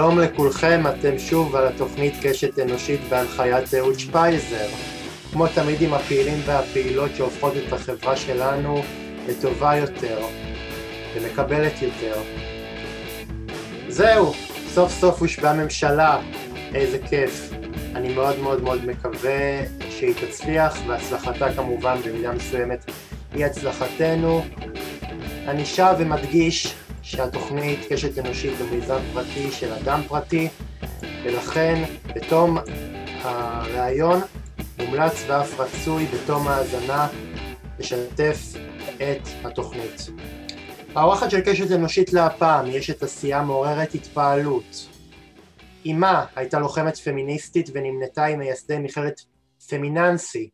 שלום לכולכם, אתם שוב על התוכנית קשת אנושית בהנחיית אהוד שפייזר. כמו תמיד עם הפעילים והפעילות שהופכות את החברה שלנו לטובה יותר ומקבלת יותר. זהו, סוף סוף הושבעה ממשלה, איזה כיף. אני מאוד מאוד מאוד מקווה שהיא תצליח, והצלחתה כמובן במידה מסוימת היא הצלחתנו. אני שב ומדגיש שהתוכנית קשת אנושית הוא מיזם פרטי של אדם פרטי, ולכן בתום הראיון מומלץ ואף רצוי בתום ההאזנה לשתף את התוכנית. האורחת של קשת אנושית להפעם יש את עשייה מעוררת התפעלות. אמה הייתה לוחמת פמיניסטית ונמנתה עם מייסדי מכללת פמיננסי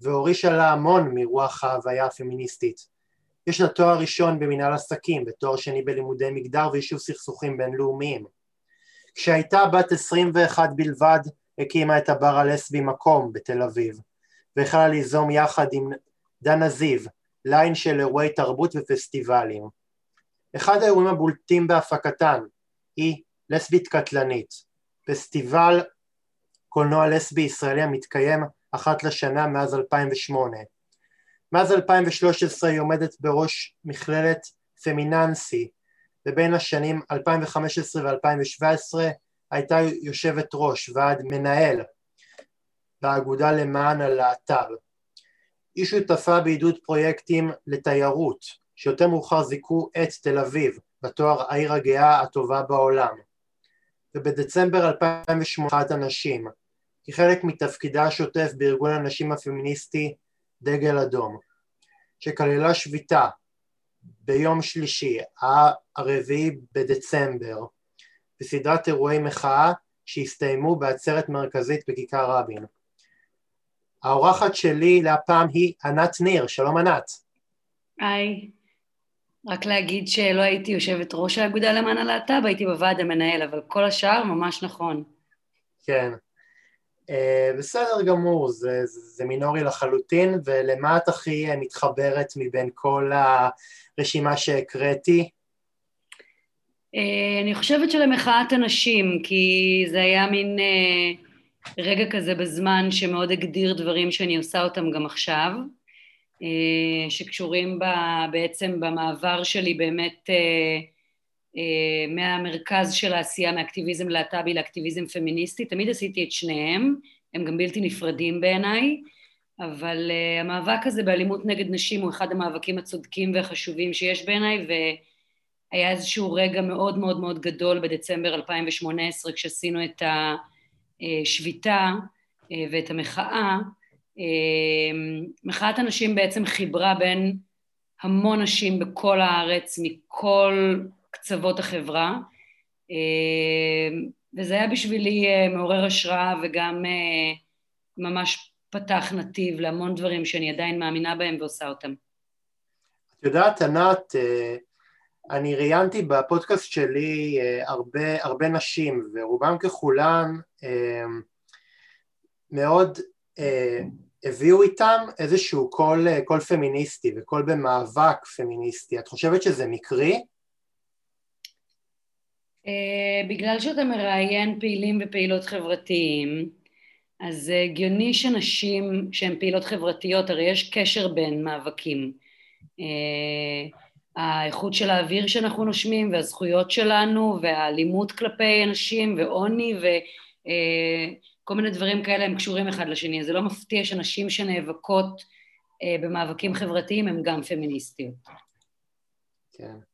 והורישה לה המון מרוח ההוויה הפמיניסטית. יש לה תואר ראשון במנהל עסקים ותואר שני בלימודי מגדר ויישוב סכסוכים בינלאומיים. כשהייתה בת 21 בלבד הקימה את הבר הלסבי מקום בתל אביב והחלה ליזום יחד עם דנה זיו ליין של אירועי תרבות ופסטיבלים. אחד האירועים הבולטים בהפקתן היא לסבית קטלנית, פסטיבל קולנוע לסבי ישראלי המתקיים אחת לשנה מאז 2008. מאז 2013 היא עומדת בראש מכללת פמיננסי ובין השנים 2015 ו-2017 הייתה יושבת ראש ועד מנהל באגודה למען הלהט"ב. היא שותפה בעידוד פרויקטים לתיירות שיותר מאוחר זיכו את תל אביב בתואר העיר הגאה הטובה בעולם ובדצמבר 2008 הנשים כחלק מתפקידה השוטף בארגון הנשים הפמיניסטי דגל אדום, שכללה שביתה ביום שלישי, הרביעי בדצמבר, בסדרת אירועי מחאה שהסתיימו בעצרת מרכזית בכיכר רבין. האורחת שלי להפעם היא ענת ניר, שלום ענת. היי, רק להגיד שלא הייתי יושבת ראש האגודה למען הלהט"ב, הייתי בוועד המנהל, אבל כל השאר ממש נכון. כן, בסדר גמור, זה, זה מינורי לחלוטין, ולמה את הכי מתחברת מבין כל הרשימה שהקראתי? Uh, אני חושבת שלמחאת הנשים, כי זה היה מין רגע כזה בזמן שמאוד הגדיר דברים שאני עושה אותם גם עכשיו, שקשורים ב, בעצם במעבר שלי באמת uh, אה, מהמרכז של העשייה מאקטיביזם להט"בי לאקטיביזם פמיניסטי, תמיד עשיתי את שניהם, הם גם בלתי נפרדים בעיניי, אבל uh, המאבק הזה באלימות נגד נשים הוא אחד המאבקים הצודקים והחשובים שיש בעיניי, והיה איזשהו רגע מאוד מאוד מאוד גדול בדצמבר 2018 כשעשינו את השביתה uh, ואת המחאה. מחאת הנשים בעצם חיברה בין המון נשים בכל הארץ, מכל קצוות החברה, אה, וזה היה בשבילי אה, מעורר השראה וגם אה, ממש פתח נתיב להמון דברים שאני עדיין מאמינה בהם ועושה אותם. את יודעת, ענת, אני ראיינתי בפודקאסט שלי הרבה, הרבה נשים, ורובם ככולן מאוד הביאו איתם איזשהו קול פמיניסטי וקול במאבק פמיניסטי. את חושבת שזה מקרי? Uh, בגלל שאתה מראיין פעילים ופעילות חברתיים, אז זה הגיוני שנשים שהן פעילות חברתיות, הרי יש קשר בין מאבקים. Uh, האיכות של האוויר שאנחנו נושמים והזכויות שלנו והאלימות כלפי אנשים ועוני וכל uh, מיני דברים כאלה הם קשורים אחד לשני, אז זה לא מפתיע שנשים שנאבקות uh, במאבקים חברתיים הן גם פמיניסטיות. כן.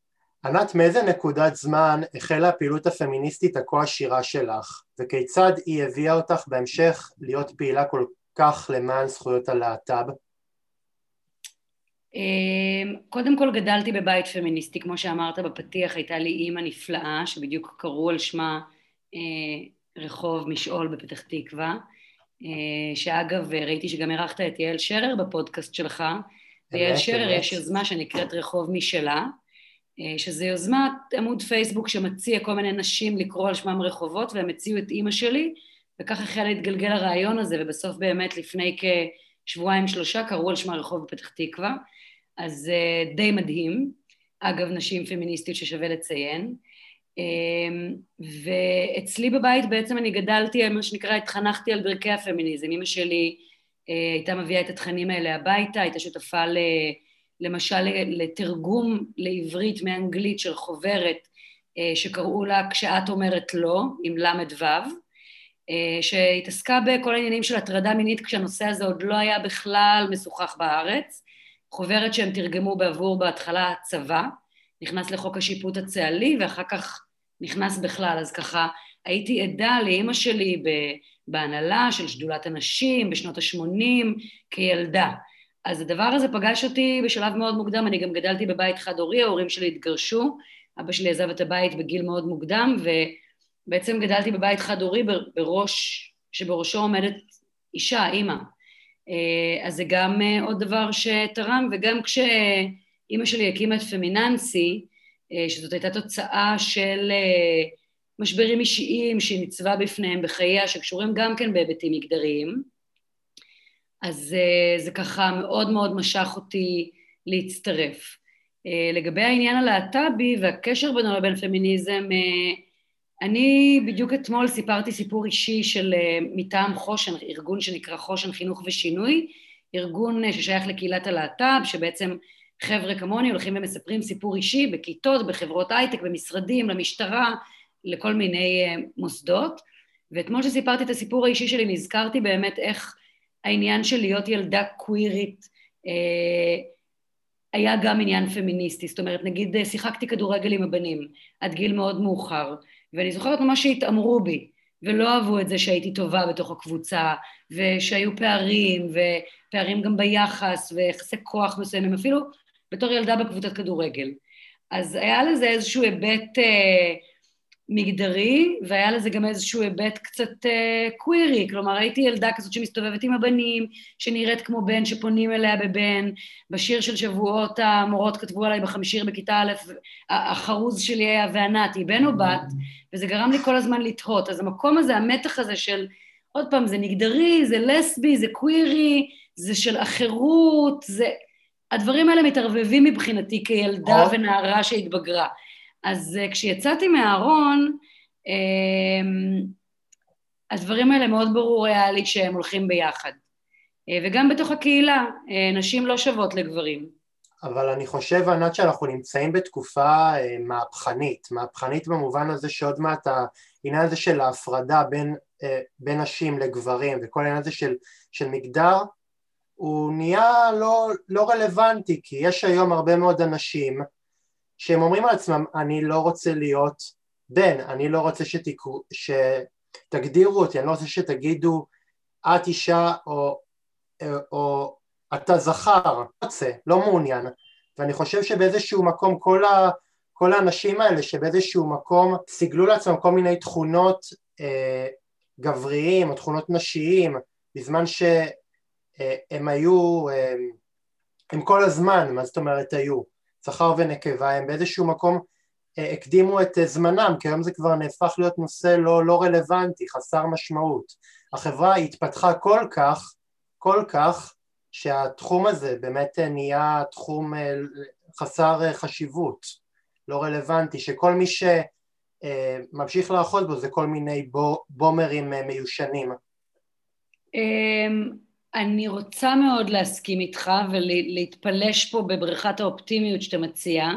ענת, מאיזה נקודת זמן החלה הפעילות הפמיניסטית הכה עשירה שלך, וכיצד היא הביאה אותך בהמשך להיות פעילה כל כך למען זכויות הלהט"ב? אמ, קודם כל גדלתי בבית פמיניסטי, כמו שאמרת בפתיח, הייתה לי אימא נפלאה, שבדיוק קראו על שמה אה, רחוב משעול בפתח תקווה, אה, שאגב ראיתי שגם אירחת את יעל שרר בפודקאסט שלך, ויעל שרר יש יוזמה שנקראת רחוב משלה, שזה יוזמת עמוד פייסבוק שמציע כל מיני נשים לקרוא על שמם רחובות והם הציעו את אימא שלי וכך החל להתגלגל הרעיון הזה ובסוף באמת לפני כשבועיים שלושה קראו על שמה רחוב בפתח תקווה. אז uh, די מדהים. אגב נשים פמיניסטיות ששווה לציין. ואצלי בבית בעצם אני גדלתי, מה שנקרא, התחנכתי על ברכי הפמיניזם. אמא שלי הייתה מביאה את התכנים האלה הביתה, הייתה שותפה ל... למשל לתרגום לעברית מאנגלית של חוברת שקראו לה "כשאת אומרת לא", עם ל"ו, שהתעסקה בכל העניינים של הטרדה מינית כשהנושא הזה עוד לא היה בכלל משוחח בארץ, חוברת שהם תרגמו בעבור בהתחלה הצבא, נכנס לחוק השיפוט הצה"לי ואחר כך נכנס בכלל, אז ככה הייתי עדה לאימא שלי בהנהלה של שדולת הנשים בשנות ה-80 כילדה. אז הדבר הזה פגש אותי בשלב מאוד מוקדם, אני גם גדלתי בבית חד-הורי, ההורים שלי התגרשו, אבא שלי עזב את הבית בגיל מאוד מוקדם, ובעצם גדלתי בבית חד-הורי בראש, שבראשו עומדת אישה, אימא. אה, אז זה גם אה, עוד דבר שתרם, וגם כשאימא שלי הקימה את פמיננסי, אה, שזאת הייתה תוצאה של משברים אישיים שהיא ניצבה בפניהם בחייה, שקשורים גם כן בהיבטים מגדריים, אז זה ככה מאוד מאוד משך אותי להצטרף. לגבי העניין הלהט"בי והקשר בינו לבין פמיניזם, אני בדיוק אתמול סיפרתי סיפור אישי של אה, מטעם חושן, ארגון שנקרא חושן חינוך ושינוי, ארגון אה, ששייך לקהילת הלהט"ב, שבעצם חבר'ה כמוני הולכים ומספרים סיפור אישי בכיתות, בחברות הייטק, במשרדים, למשטרה, לכל מיני אה, מוסדות. ואתמול כשסיפרתי את הסיפור האישי שלי נזכרתי באמת איך העניין של להיות ילדה קווירית היה גם עניין פמיניסטי, זאת אומרת נגיד שיחקתי כדורגל עם הבנים עד גיל מאוד מאוחר ואני זוכרת ממש שהתעמרו בי, ולא אהבו את זה שהייתי טובה בתוך הקבוצה, ושהיו פערים, ופערים גם ביחס, ויחסי כוח מסוימים, אפילו בתור ילדה בקבוצת כדורגל. אז היה לזה איזשהו היבט אה, מגדרי, והיה לזה גם איזשהו היבט קצת אה, קווירי, כלומר הייתי ילדה כזאת שמסתובבת עם הבנים, שנראית כמו בן, שפונים אליה בבן, בשיר של שבועות המורות כתבו עליי בחמישיר בכיתה א', החרוז שלי היה וענת, היא בן או בת, וזה גרם לי כל הזמן לתהות. אז המקום הזה, המתח הזה של, עוד פעם, זה מגדרי, זה לסבי, זה קווירי, זה של אחרות, זה... הדברים האלה מתערבבים מבחינתי כילדה ונערה שהתבגרה. אז uh, כשיצאתי מהארון, uh, הדברים האלה מאוד ברור היה לי שהם הולכים ביחד. Uh, וגם בתוך הקהילה, uh, נשים לא שוות לגברים. אבל אני חושב, ענת, שאנחנו נמצאים בתקופה מהפכנית, מהפכנית במובן הזה שעוד מעט העניין הזה של ההפרדה בין, בין נשים לגברים וכל העניין הזה של, של מגדר, הוא נהיה לא, לא רלוונטי, כי יש היום הרבה מאוד אנשים שהם אומרים על עצמם, אני לא רוצה להיות בן, אני לא רוצה שתקרו, שתגדירו אותי, אני לא רוצה שתגידו את אישה או, או אתה זכר, לא רוצה, לא מעוניין, ואני חושב שבאיזשהו מקום כל, ה, כל האנשים האלה שבאיזשהו מקום סיגלו לעצמם כל מיני תכונות אה, גבריים או תכונות נשיים בזמן שהם אה, היו, אה, הם כל הזמן, מה זאת אומרת היו? זכר ונקבה הם באיזשהו מקום אה, הקדימו את אה, זמנם כי היום זה כבר נהפך להיות נושא לא, לא רלוונטי, חסר משמעות. החברה התפתחה כל כך, כל כך, שהתחום הזה באמת אה, נהיה תחום חסר חשיבות, לא רלוונטי, שכל מי שממשיך לאחוז בו זה כל מיני בומרים מיושנים. אני רוצה מאוד להסכים איתך ולהתפלש פה בבריכת האופטימיות שאתה מציע,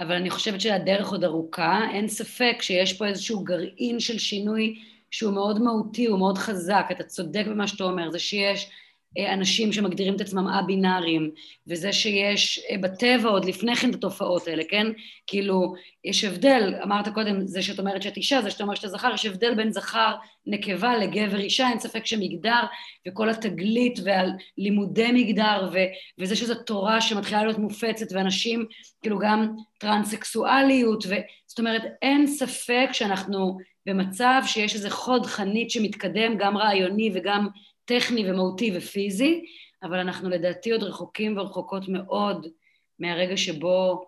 אבל אני חושבת שהדרך עוד ארוכה. אין ספק שיש פה איזשהו גרעין של שינוי שהוא מאוד מהותי, הוא מאוד חזק. אתה צודק במה שאתה אומר, זה שיש אנשים שמגדירים את עצמם א-בינאריים, וזה שיש אה, בטבע עוד לפני כן את התופעות האלה, כן? כאילו, יש הבדל, אמרת קודם, זה שאת אומרת שאת אישה, זה שאת אומרת שאתה זכר, יש הבדל בין זכר, נקבה לגבר אישה, אין ספק שמגדר וכל התגלית והלימודי מגדר ו, וזה שזו תורה שמתחילה להיות מופצת ואנשים, כאילו גם טרנסקסואליות, ו, זאת אומרת, אין ספק שאנחנו במצב שיש איזה חוד חנית שמתקדם, גם רעיוני וגם טכני ומהותי ופיזי, אבל אנחנו לדעתי עוד רחוקים ורחוקות מאוד מהרגע שבו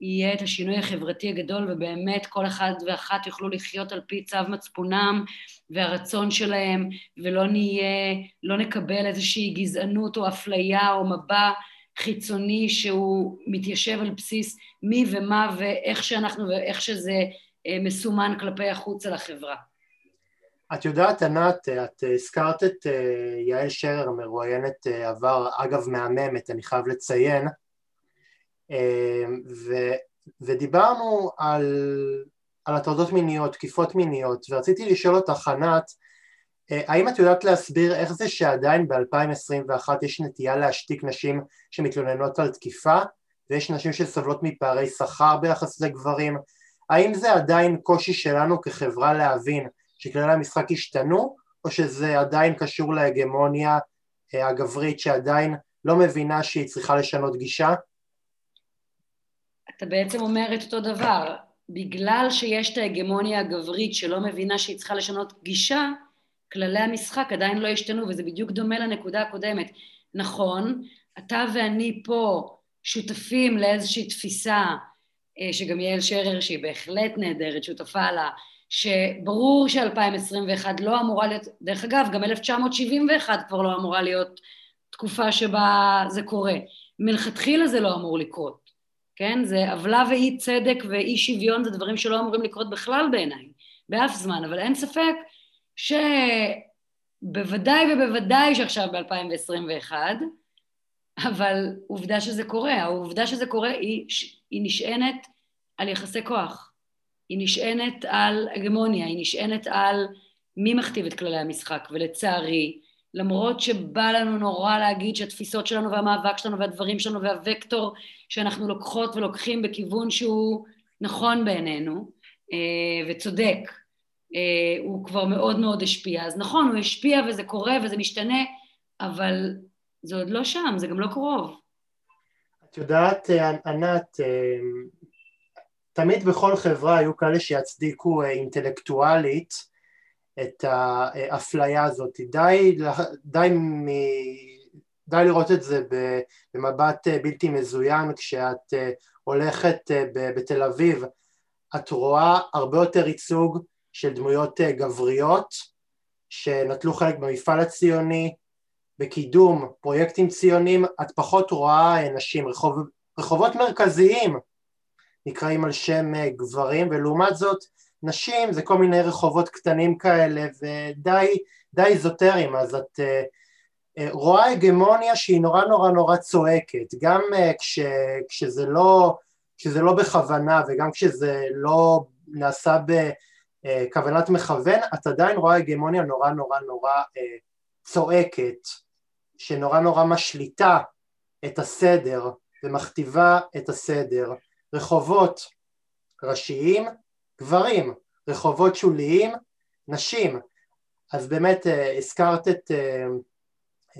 יהיה את השינוי החברתי הגדול ובאמת כל אחד ואחת יוכלו לחיות על פי צו מצפונם והרצון שלהם ולא נהיה, לא נקבל איזושהי גזענות או אפליה או מבע חיצוני שהוא מתיישב על בסיס מי ומה ואיך שאנחנו ואיך שזה מסומן כלפי החוץ על החברה. את יודעת, ענת, את הזכרת את יעל שרר, מרואיינת עבר, אגב מהממת, אני חייב לציין, ו, ודיברנו על, על הטרדות מיניות, תקיפות מיניות, ורציתי לשאול אותך, ענת, האם את יודעת להסביר איך זה שעדיין ב-2021 יש נטייה להשתיק נשים שמתלוננות על תקיפה, ויש נשים שסובלות מפערי שכר ביחס לגברים? האם זה עדיין קושי שלנו כחברה להבין שכללי המשחק השתנו, או שזה עדיין קשור להגמוניה אה, הגברית שעדיין לא מבינה שהיא צריכה לשנות גישה? אתה בעצם אומר את אותו דבר, בגלל שיש את ההגמוניה הגברית שלא מבינה שהיא צריכה לשנות גישה, כללי המשחק עדיין לא השתנו, וזה בדיוק דומה לנקודה הקודמת. נכון, אתה ואני פה שותפים לאיזושהי תפיסה, אה, שגם יעל שרר, שהיא בהחלט נהדרת, שותפה לה, שברור ש-2021 לא אמורה להיות, דרך אגב, גם 1971 כבר לא אמורה להיות תקופה שבה זה קורה. מלכתחילה זה לא אמור לקרות, כן? זה עוולה ואי צדק ואי שוויון, זה דברים שלא אמורים לקרות בכלל בעיניי, באף זמן, אבל אין ספק שבוודאי ובוודאי שעכשיו ב-2021, אבל עובדה שזה קורה, העובדה שזה קורה היא, היא נשענת על יחסי כוח, היא נשענת על הגמוניה, היא נשענת על מי מכתיב את כללי המשחק, ולצערי, למרות שבא לנו נורא להגיד שהתפיסות שלנו והמאבק שלנו והדברים שלנו והוקטור שאנחנו לוקחות ולוקחים בכיוון שהוא נכון בעינינו אה, וצודק, אה, הוא כבר מאוד מאוד השפיע. אז נכון, הוא השפיע וזה קורה וזה משתנה, אבל זה עוד לא שם, זה גם לא קרוב. את יודעת, ענת, אה, תמיד בכל חברה היו כאלה שיצדיקו אה, אינטלקטואלית את האפליה הזאת. די, די, מ... די לראות את זה במבט בלתי מזוין כשאת הולכת בתל אביב, את רואה הרבה יותר ייצוג של דמויות אה, גבריות שנטלו חלק במפעל הציוני, בקידום פרויקטים ציוניים, את פחות רואה אה, נשים, רחוב, רחובות מרכזיים נקראים על שם אה, גברים, ולעומת זאת נשים זה כל מיני רחובות קטנים כאלה ודי די איזוטריים, אז את uh, רואה הגמוניה שהיא נורא נורא נורא צועקת, גם uh, כש, כשזה, לא, כשזה לא בכוונה וגם כשזה לא נעשה ב... אה, כוונת מכוון, את עדיין רואה הגמוניה נורא נורא נורא אה, צועקת, שנורא נורא משליטה את הסדר ומכתיבה את הסדר. רחובות ראשיים, גברים, רחובות שוליים, נשים. אז באמת אה, הזכרת את,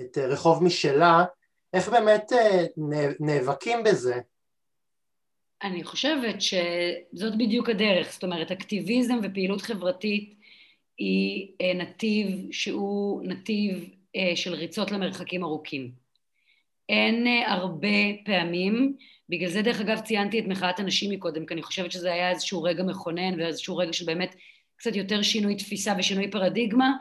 את רחוב משלה, איך באמת נאבקים בזה? אני חושבת שזאת בדיוק הדרך, זאת אומרת, אקטיביזם ופעילות חברתית היא אה, נתיב שהוא נתיב אה, של ריצות למרחקים ארוכים. אין אה, הרבה פעמים, בגלל זה דרך אגב ציינתי את מחאת הנשים מקודם, כי אני חושבת שזה היה איזשהו רגע מכונן ואיזשהו רגע של באמת קצת יותר שינוי תפיסה ושינוי פרדיגמה.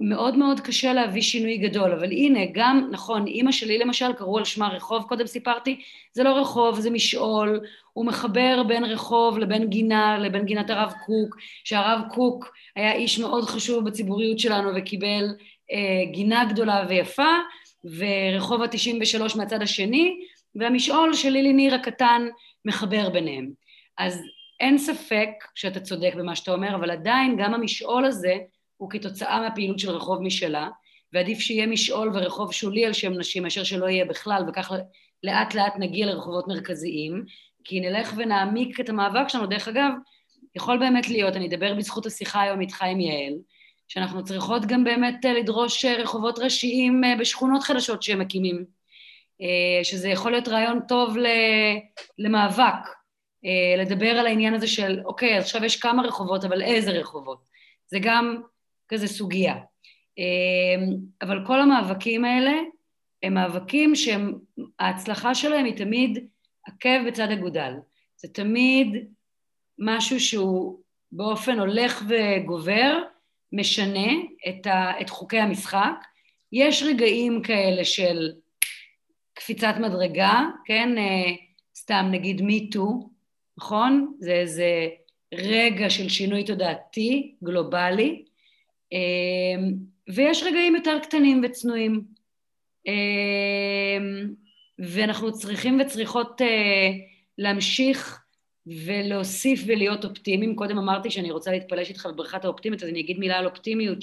מאוד מאוד קשה להביא שינוי גדול, אבל הנה, גם, נכון, אימא שלי למשל, קראו על שמה רחוב, קודם סיפרתי, זה לא רחוב, זה משעול, הוא מחבר בין רחוב לבין גינה, לבין גינת הרב קוק, שהרב קוק היה איש מאוד חשוב בציבוריות שלנו וקיבל אה, גינה גדולה ויפה, ורחוב ה-93 מהצד השני, והמשעול של לילי ניר הקטן מחבר ביניהם. אז אין ספק שאתה צודק במה שאתה אומר, אבל עדיין גם המשעול הזה, הוא כתוצאה מהפעילות של רחוב משלה, ועדיף שיהיה משעול ורחוב שולי על שם נשים מאשר שלא יהיה בכלל, וכך לאט לאט נגיע לרחובות מרכזיים, כי נלך ונעמיק את המאבק שלנו. דרך אגב, יכול באמת להיות, אני אדבר בזכות השיחה היום איתך עם יעל, שאנחנו צריכות גם באמת אה, לדרוש אה, רחובות ראשיים אה, בשכונות חדשות שהם מקימים, שזה יכול להיות רעיון טוב למאבק, לדבר על העניין הזה של, אוקיי, עכשיו יש כמה רחובות, אבל איזה רחובות? זה גם כזה סוגיה. אבל כל המאבקים האלה הם מאבקים שההצלחה שלהם היא תמיד עקב בצד אגודל. זה תמיד משהו שהוא באופן הולך וגובר, משנה את, ה, את חוקי המשחק. יש רגעים כאלה של קפיצת מדרגה, כן? אה, סתם נגיד מיטו, נכון? זה איזה רגע של שינוי תודעתי, גלובלי, אמ, ויש רגעים יותר קטנים וצנועים. אמ, ואנחנו צריכים וצריכות אה, להמשיך ולהוסיף ולהיות אופטימיים. קודם אמרתי שאני רוצה להתפלש איתך בברכת האופטימית, אז אני אגיד מילה על אופטימיות,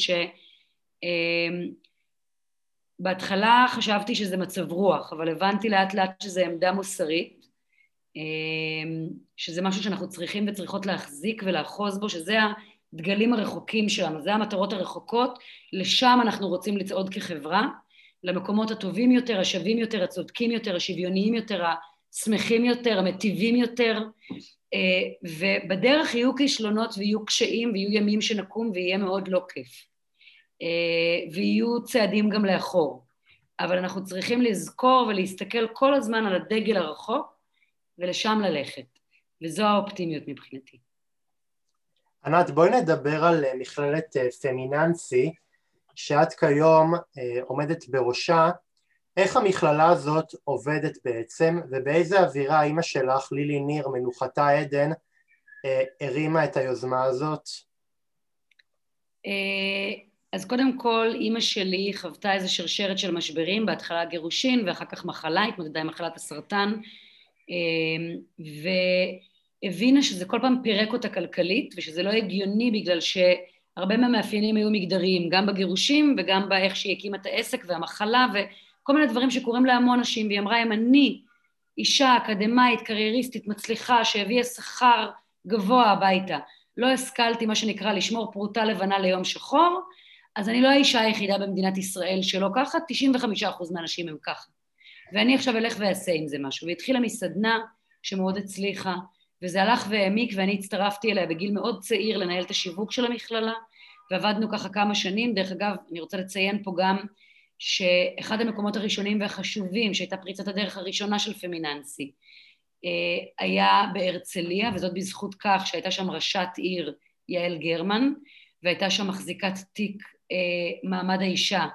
שבהתחלה אמ, חשבתי שזה מצב רוח, אבל הבנתי לאט לאט שזה עמדה מוסרית, אמ, שזה משהו שאנחנו צריכים וצריכות להחזיק ולאחוז בו, שזה הדגלים הרחוקים שלנו, זה המטרות הרחוקות, לשם אנחנו רוצים לצעוד כחברה, למקומות הטובים יותר, השווים יותר, הצודקים יותר, השוויוניים יותר, השמחים יותר, המטיבים יותר, אה, ובדרך יהיו כישלונות ויהיו קשיים ויהיו ימים שנקום ויהיה מאוד לא כיף. אה, ויהיו צעדים גם לאחור. אבל אנחנו צריכים לזכור ולהסתכל כל הזמן על הדגל הרחוק ולשם ללכת, וזו האופטימיות מבחינתי. ענת, בואי נדבר על אה, מכללת פמיננסי, שאת כיום עומדת בראשה, איך המכללה הזאת עובדת בעצם, ובאיזה אווירה אימא שלך, לילי ניר, מנוחתה עדן, אה, הרימה את היוזמה הזאת? אה, אז קודם כל, אימא שלי חוותה איזו שרשרת של משברים, בהתחלה גירושין ואחר כך מחלה, התמודדה עם מחלת הסרטן, אה, והבינה שזה כל פעם פירק אותה כלכלית, ושזה לא הגיוני בגלל שהרבה מהמאפיינים היו מגדריים, גם בגירושים וגם באיך שהיא הקימה את העסק והמחלה, ו... כל מיני דברים שקורים להמון נשים, והיא אמרה, אם אני אישה אקדמאית, קרייריסטית, מצליחה, שהביאה שכר גבוה הביתה, לא השכלתי, מה שנקרא, לשמור פרוטה לבנה ליום שחור, אז אני לא האישה היחידה במדינת ישראל שלא ככה, 95% מהנשים הם ככה. ואני עכשיו אלך ואעשה עם זה משהו. והתחילה מסדנה שמאוד הצליחה, וזה הלך והעמיק, ואני הצטרפתי אליה בגיל מאוד צעיר לנהל את השיווק של המכללה, ועבדנו ככה כמה שנים. דרך אגב, אני רוצה לציין פה גם שאחד המקומות הראשונים והחשובים, שהייתה פריצת הדרך הראשונה של פמיננסי, אה, היה בהרצליה, וזאת בזכות כך שהייתה שם ראשת עיר יעל גרמן, והייתה שם מחזיקת תיק אה, מעמד האישה,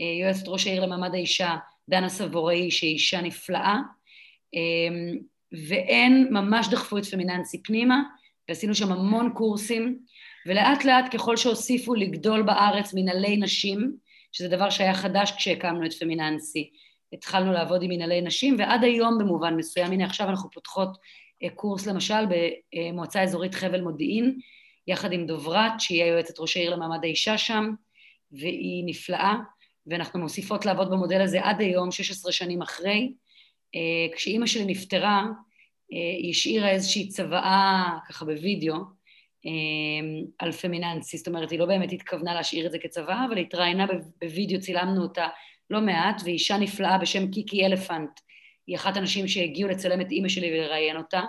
אה, יועצת ראש העיר למעמד האישה, דנה סבוראי, שהיא אישה נפלאה, והם ממש דחפו את פמיננסי פנימה, ועשינו שם המון קורסים, ולאט לאט ככל שהוסיפו לגדול בארץ מנהלי נשים, שזה דבר שהיה חדש כשהקמנו את פמיננסי. התחלנו לעבוד עם מנהלי נשים, ועד היום במובן מסוים, הנה עכשיו אנחנו פותחות אה, קורס למשל במועצה אזורית חבל מודיעין, יחד עם דוברת, שהיא היועצת ראש העיר למעמד האישה שם, והיא נפלאה, ואנחנו מוסיפות לעבוד במודל הזה עד היום, 16 שנים אחרי. אה, כשאימא שלי נפטרה, אה, היא השאירה איזושהי צוואה, ככה בווידאו, על פמיננסי, זאת אומרת, היא לא באמת התכוונה להשאיר את זה כצבא, אבל היא התראיינה בווידאו, צילמנו אותה לא מעט, ואישה נפלאה בשם קיקי אלפנט, היא אחת הנשים שהגיעו לצלם את אימא שלי ולראיין אותה,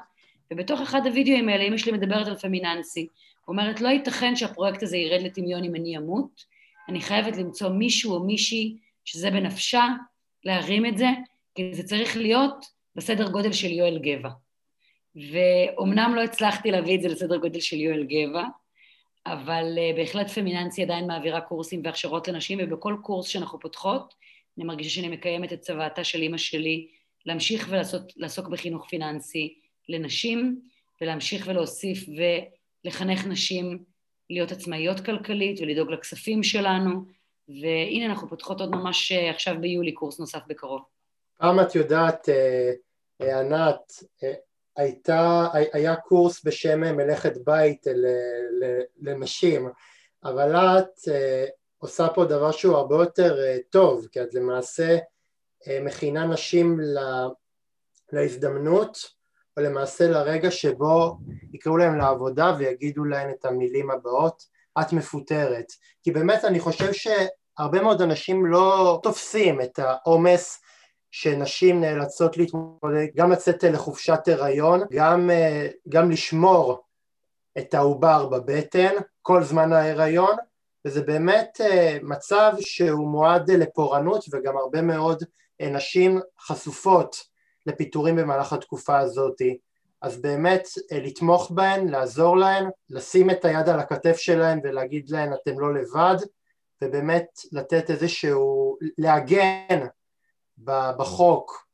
ובתוך אחד הווידאוים האלה אימא שלי מדברת על פמיננסי, אומרת, לא ייתכן שהפרויקט הזה ירד לטמיון אם אני אמות, אני חייבת למצוא מישהו או מישהי שזה בנפשה, להרים את זה, כי זה צריך להיות בסדר גודל של יואל גבע. ואומנם לא הצלחתי להביא את זה לסדר גודל של יואל גבע, אבל uh, בהחלט פמיננסי עדיין מעבירה קורסים והכשרות לנשים, ובכל קורס שאנחנו פותחות, אני מרגישה שאני מקיימת את צוואתה של אימא שלי להמשיך ולעסוק בחינוך פיננסי לנשים, ולהמשיך ולהוסיף ולחנך נשים להיות עצמאיות כלכלית ולדאוג לכספים שלנו, והנה אנחנו פותחות עוד ממש אה, עכשיו ביולי קורס נוסף בקרוב. פעם את יודעת, אה, ענת, הייתה, היה קורס בשם מלאכת בית לנשים, אבל את אה, עושה פה דבר שהוא הרבה יותר אה, טוב, כי את למעשה אה, מכינה נשים להזדמנות, או למעשה לרגע שבו יקראו להם לעבודה ויגידו להן את המילים הבאות, את מפוטרת. כי באמת אני חושב שהרבה מאוד אנשים לא תופסים את העומס שנשים נאלצות להתמודד, גם לצאת לחופשת הריון, גם, אה, גם לשמור את העובר בבטן כל זמן ההיריון, וזה באמת אה, מצב שהוא מועד לפורענות וגם הרבה מאוד אה, נשים חשופות לפיטורים במהלך התקופה הזאת. אז באמת לתמוך בהן, לעזור להן, לשים את היד על הכתף שלהן ולהגיד להן אתם לא לבד, ובאמת לתת איזשהו, להגן בחוק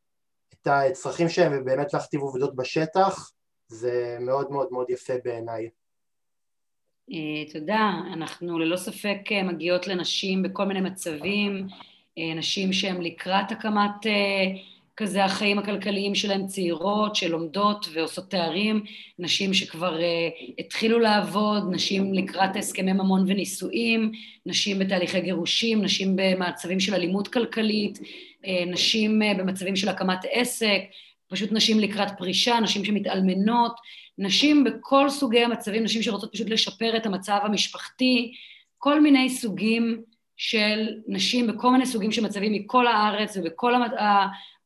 את הצרכים שלהם ובאמת להכתיב עובדות בשטח זה מאוד מאוד מאוד יפה בעיניי. אה, תודה, אנחנו ללא ספק אה, מגיעות לנשים בכל מיני מצבים, אה, נשים שהן לקראת הקמת כזה החיים הכלכליים שלהן, צעירות שלומדות ועושות תארים, נשים שכבר התחילו לעבוד, נשים לקראת הסכמי ממון ונישואים, נשים בתהליכי גירושים, נשים במצבים של אלימות כלכלית, נשים במצבים של הקמת עסק, פשוט נשים לקראת פרישה, נשים שמתאלמנות, נשים בכל סוגי המצבים, נשים שרוצות פשוט לשפר את המצב המשפחתי, כל מיני סוגים של נשים בכל מיני סוגים של מצבים מכל הארץ ובכל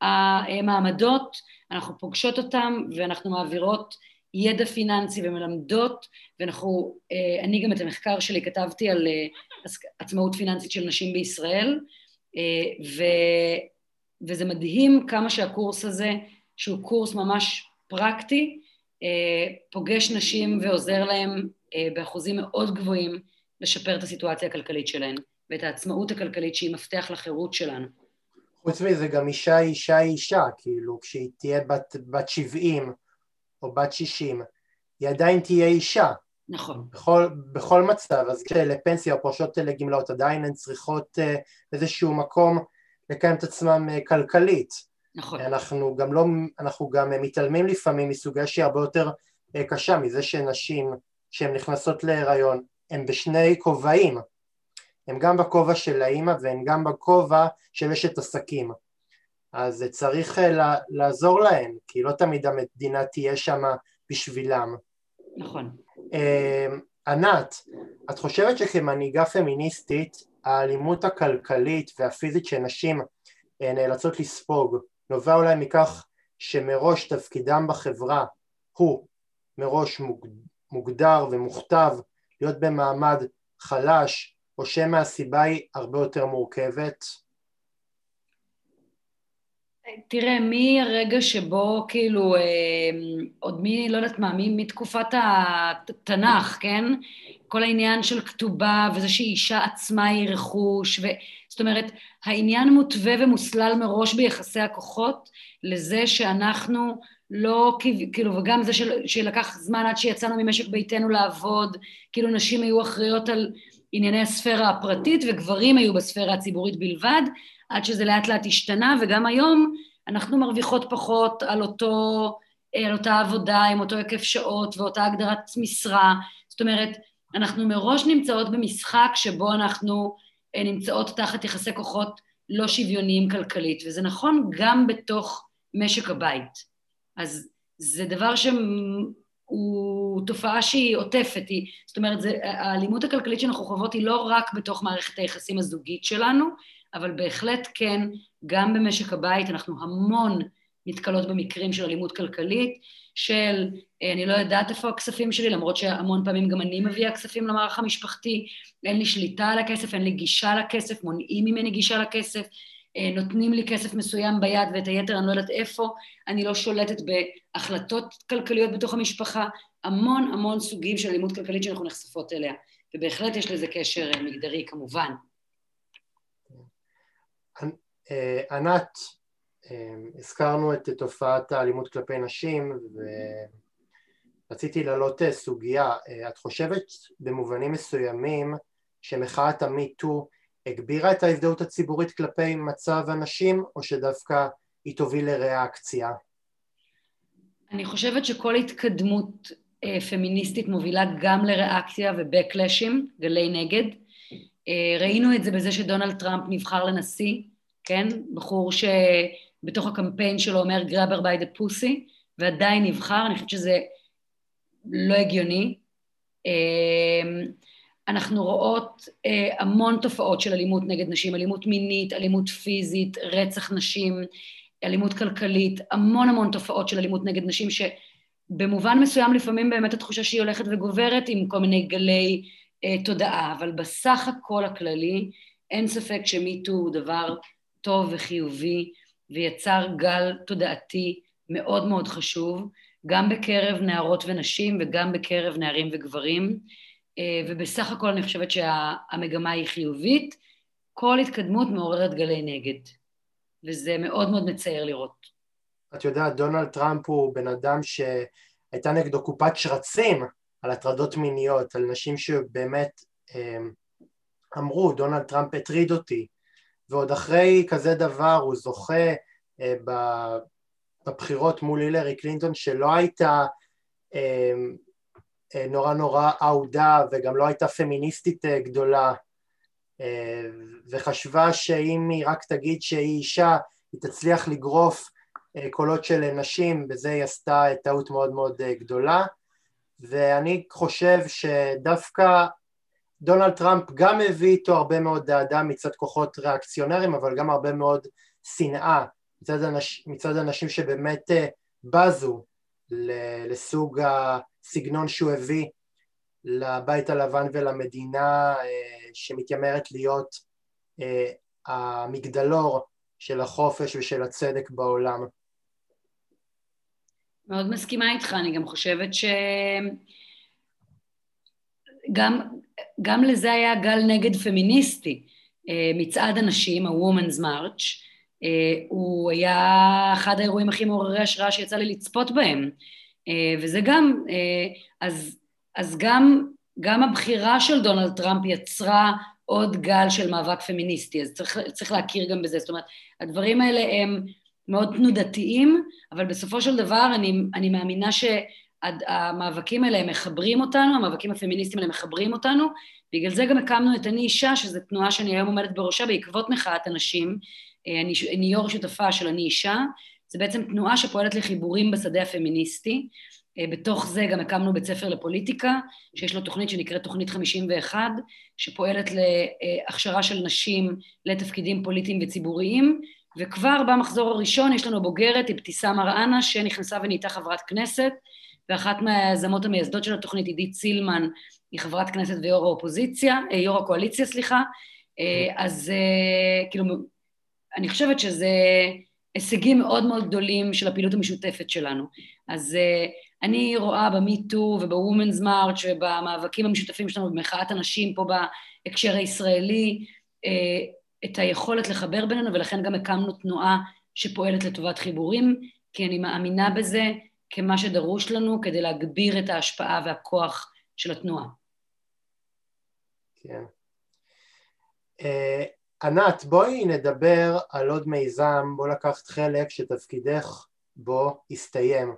המעמדות, אנחנו פוגשות אותם ואנחנו מעבירות ידע פיננסי ומלמדות, ואנחנו, אה, אני גם את המחקר שלי כתבתי על אה, עצמאות פיננסית של נשים בישראל, אה, ו, וזה מדהים כמה שהקורס הזה, שהוא קורס ממש פרקטי, אה, פוגש נשים ועוזר להם אה, באחוזים מאוד גבוהים לשפר את הסיטואציה הכלכלית שלהן ואת העצמאות הכלכלית שהיא מפתח לחירות שלנו. חוץ מזה גם אישה היא אישה היא אישה, כאילו כשהיא תהיה בת, בת 70 או בת 60 היא עדיין תהיה אישה. נכון. בכל, בכל מצב, אז כשלפנסיה או פורשות לגמלאות עדיין הן צריכות אה, איזשהו מקום לקיים את עצמם כלכלית. נכון. אנחנו גם לא, אנחנו גם מתעלמים לפעמים מסוגיה שהיא הרבה יותר אה, קשה מזה שנשים שהן נכנסות להיריון הן בשני כובעים הן גם בכובע של האימא והן גם בכובע של אשת עסקים אז צריך אה, לעזור להן כי לא תמיד המדינה תהיה שם בשבילם נכון אה, ענת, את חושבת שכמנהיגה פמיניסטית האלימות הכלכלית והפיזית שנשים נאלצות לספוג נובע אולי מכך שמראש תפקידם בחברה הוא מראש מוגדר ומוכתב להיות במעמד חלש או שמא הסיבה היא הרבה יותר מורכבת? תראה, מהרגע שבו כאילו, אה, עוד מי, לא יודעת מה, מתקופת התנ"ך, כן? כל העניין של כתובה וזה שאישה עצמה היא רכוש, ו... זאת אומרת, העניין מותווה ומוסלל מראש ביחסי הכוחות לזה שאנחנו לא, כאילו, וגם זה של, שלקח זמן עד שיצאנו ממשק ביתנו לעבוד, כאילו נשים היו אחראיות על ענייני הספירה הפרטית וגברים היו בספירה הציבורית בלבד, עד שזה לאט לאט השתנה, וגם היום אנחנו מרוויחות פחות על אותו, על אותה עבודה עם אותו היקף שעות ואותה הגדרת משרה, זאת אומרת, אנחנו מראש נמצאות במשחק שבו אנחנו אה, נמצאות תחת יחסי כוחות לא שוויוניים כלכלית, וזה נכון גם בתוך משק הבית. אז זה דבר שהוא תופעה שהיא עוטפת, היא, זאת אומרת, זה, האלימות הכלכלית שאנחנו חוות היא לא רק בתוך מערכת היחסים הזוגית שלנו, אבל בהחלט כן, גם במשק הבית אנחנו המון נתקלות במקרים של אלימות כלכלית, של אה, אני לא יודעת איפה הכספים שלי, למרות שהמון פעמים גם אני מביאה כספים למערך המשפחתי, אין לי שליטה על הכסף, אין לי גישה לכסף, מונעים ממני גישה לכסף, אה, נותנים לי כסף מסוים ביד ואת היתר אני לא יודעת איפה, אני לא שולטת בהחלטות כלכליות בתוך המשפחה, המון המון סוגים של אלימות כלכלית שאנחנו נחשפות אליה, ובהחלט יש לזה קשר אה, מגדרי כמובן. ענת, הזכרנו את תופעת האלימות כלפי נשים ורציתי להעלות סוגיה, את חושבת במובנים מסוימים שמחאת המיטו הגבירה את ההזדהות הציבורית כלפי מצב הנשים או שדווקא היא תוביל לריאקציה? אני חושבת שכל התקדמות אה, פמיניסטית מובילה גם לריאקציה ובקלאשים, גלי נגד. אה, ראינו את זה בזה שדונלד טראמפ נבחר לנשיא, כן? בחור ש... בתוך הקמפיין שלו אומר grabber by the pussy, ועדיין נבחר, אני חושבת שזה לא הגיוני. אמ, אנחנו רואות אה, המון תופעות של אלימות נגד נשים, אלימות מינית, אלימות פיזית, רצח נשים, אלימות כלכלית, המון המון תופעות של אלימות נגד נשים שבמובן מסוים לפעמים באמת התחושה שהיא הולכת וגוברת עם כל מיני גלי תודעה, אבל בסך הכל הכללי אין ספק שמיטו הוא דבר טוב וחיובי ויצר גל תודעתי מאוד מאוד חשוב, גם בקרב נערות ונשים וגם בקרב נערים וגברים, אה, ובסך הכל אני חושבת שהמגמה היא חיובית. כל התקדמות מעוררת גלי נגד, וזה מאוד מאוד מצער לראות. את יודעת, דונלד טראמפ הוא בן אדם הייתה נגדו קופת שרצים על הטרדות מיניות, על נשים שבאמת אמ, אמרו דונלד טראמפ הטריד אותי. ועוד אחרי כזה דבר הוא זוכה אה, בבחירות מול הילרי קלינטון שלא הייתה אמ, אה, נורא נורא אהודה וגם לא הייתה פמיניסטית אה, גדולה וחשבה שאם היא רק תגיד שהיא אישה היא תצליח לגרוף קולות של נשים, בזה היא עשתה טעות מאוד מאוד גדולה ואני חושב שדווקא דונלד טראמפ גם הביא איתו הרבה מאוד דאדה מצד כוחות ריאקציונרים אבל גם הרבה מאוד שנאה מצד, אנש, מצד אנשים שבאמת אה, בזו לסוג הסגנון שהוא הביא לבית הלבן ולמדינה אה, שמתיימרת להיות אה, המגדלור של החופש ושל הצדק בעולם. מאוד מסכימה איתך, אני גם חושבת שגם גם לזה היה גל נגד פמיניסטי. אה, מצעד הנשים, ה-Women's March, אה, הוא היה אחד האירועים הכי מעוררי השראה שיצא לי לצפות בהם. אה, וזה גם, אז, אז גם, גם הבחירה של דונלד טראמפ יצרה עוד גל של מאבק פמיניסטי, אז צריך, צריך להכיר גם בזה. זאת אומרת, הדברים האלה הם מאוד תנודתיים, אבל בסופו של דבר אני, אני מאמינה שהמאבקים האלה מחברים אותנו, המאבקים הפמיניסטיים האלה מחברים אותנו, בגלל זה גם הקמנו את אני אישה, שזו תנועה שאני היום עומדת בראשה בעקבות מחאת הנשים, אה, אני, אני יו"ר שותפה של אני אישה, זה בעצם תנועה שפועלת לחיבורים בשדה הפמיניסטי, אה, בתוך זה גם הקמנו בית ספר לפוליטיקה, שיש לו תוכנית שנקראת תוכנית 51, שפועלת להכשרה של נשים לתפקידים פוליטיים וציבוריים, וכבר במחזור הראשון יש לנו בוגרת, אבתיסאם מראענה, שנכנסה ונהייתה חברת כנסת, ואחת מהיזמות המייסדות של התוכנית, עידית סילמן, היא חברת כנסת ויו"ר האופוזיציה, אה, יו"ר הקואליציה, סליחה. אה, אז אה, כאילו, אני חושבת שזה הישגים מאוד מאוד גדולים של הפעילות המשותפת שלנו. אז אני רואה במיטו ובוומנס מרץ' ובמאבקים המשותפים שלנו במחאת הנשים פה בהקשר הישראלי, את היכולת לחבר בינינו, ולכן גם הקמנו תנועה שפועלת לטובת חיבורים, כי אני מאמינה בזה כמה שדרוש לנו כדי להגביר את ההשפעה והכוח של התנועה. כן. Uh, ענת, בואי נדבר על עוד מיזם בו לקחת חלק שתפקידך בו הסתיים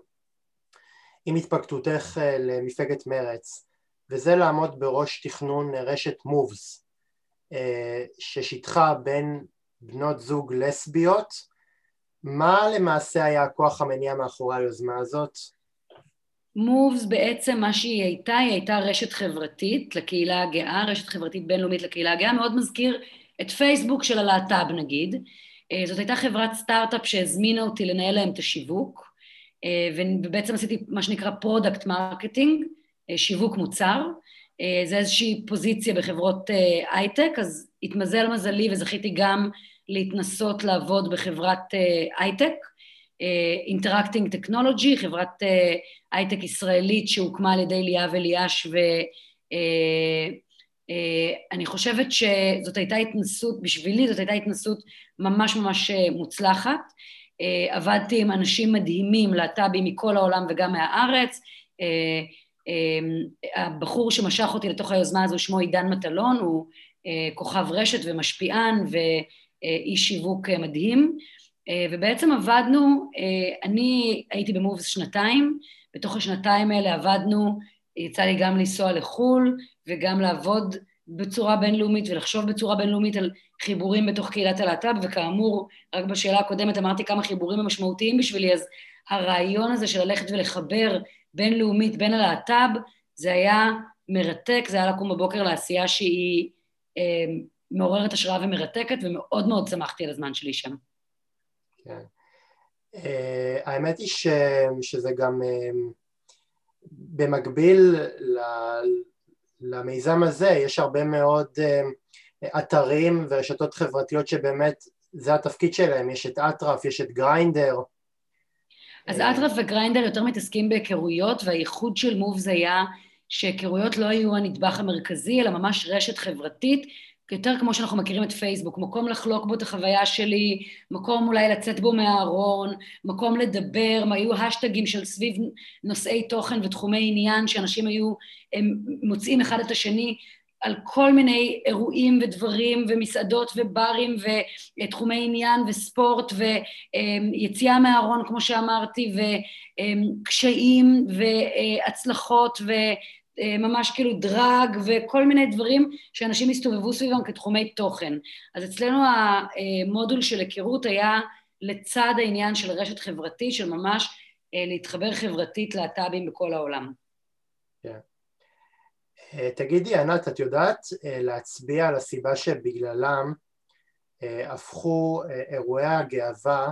עם התפקדותך uh, למפלגת מרץ וזה לעמוד בראש תכנון רשת מובס אה, ששיתחה בין בנות זוג לסביות, מה למעשה היה הכוח המניע מאחורי היוזמה הזאת? מובס בעצם מה שהיא הייתה, היא הייתה רשת חברתית לקהילה הגאה, רשת חברתית בינלאומית לקהילה הגאה, מאוד מזכיר את פייסבוק של הלהט"ב נגיד. אה, זאת הייתה חברת סטארט-אפ שהזמינה אותי לנהל להם את השיווק, אה, ובעצם עשיתי מה שנקרא product marketing, שיווק מוצר, אה, זה איזושהי פוזיציה בחברות אה, הייטק, אז התמזל מזלי וזכיתי גם להתנסות לעבוד בחברת אה, הייטק, Interacting Technology, חברת הייטק ישראלית שהוקמה על ידי ליאב אליאש ואני חושבת שזאת הייתה התנסות, בשבילי זאת הייתה התנסות ממש ממש מוצלחת. עבדתי עם אנשים מדהימים, להט"בים מכל העולם וגם מהארץ, הבחור שמשך אותי לתוך היוזמה הזו שמו עידן מטלון, הוא אה, כוכב רשת ומשפיען ואיש שיווק אה, מדהים, אה, ובעצם עבדנו, אני הייתי במובס שנתיים, בתוך השנתיים האלה עבדנו, יצא לי גם לנסוע לחו"ל וגם לעבוד בצורה בינלאומית ולחשוב בצורה בינלאומית על חיבורים בתוך קהילת הלהט"ב, וכאמור, רק בשאלה הקודמת אמרתי כמה חיבורים הם משמעותיים בשבילי, אז הרעיון הזה של ללכת ולחבר בינלאומית בין הלהט"ב, זה היה מרתק, זה היה לקום בבוקר לעשייה שהיא אה, מעוררת השראה ומרתקת, ומאוד מאוד שמחתי על הזמן שלי שם. כן. Uh, האמת היא ש, שזה גם uh, במקביל ל, למיזם הזה, יש הרבה מאוד uh, אתרים ורשתות חברתיות שבאמת זה התפקיד שלהם, יש את אטרף, יש את גריינדר, אז אטרף וגריינדר יותר מתעסקים בהיכרויות, והייחוד של מובס היה שהיכרויות לא היו הנדבך המרכזי, אלא ממש רשת חברתית יותר כמו שאנחנו מכירים את פייסבוק, מקום לחלוק בו את החוויה שלי, מקום אולי לצאת בו מהארון, מקום לדבר, היו השטגים של סביב נושאי תוכן ותחומי עניין, שאנשים היו הם מוצאים אחד את השני על כל מיני אירועים ודברים ומסעדות וברים ותחומי עניין וספורט ויציאה מהארון, כמו שאמרתי, וקשיים והצלחות ו... אה, ממש כאילו דרג וכל מיני דברים שאנשים הסתובבו סביבם כתחומי תוכן. אז אצלנו המודול של היכרות היה לצד העניין של רשת חברתית, של ממש להתחבר חברתית להט"בים בכל העולם. כן. אה, תגידי, ענת, את יודעת להצביע על הסיבה שבגללם הפכו אירועי הגאווה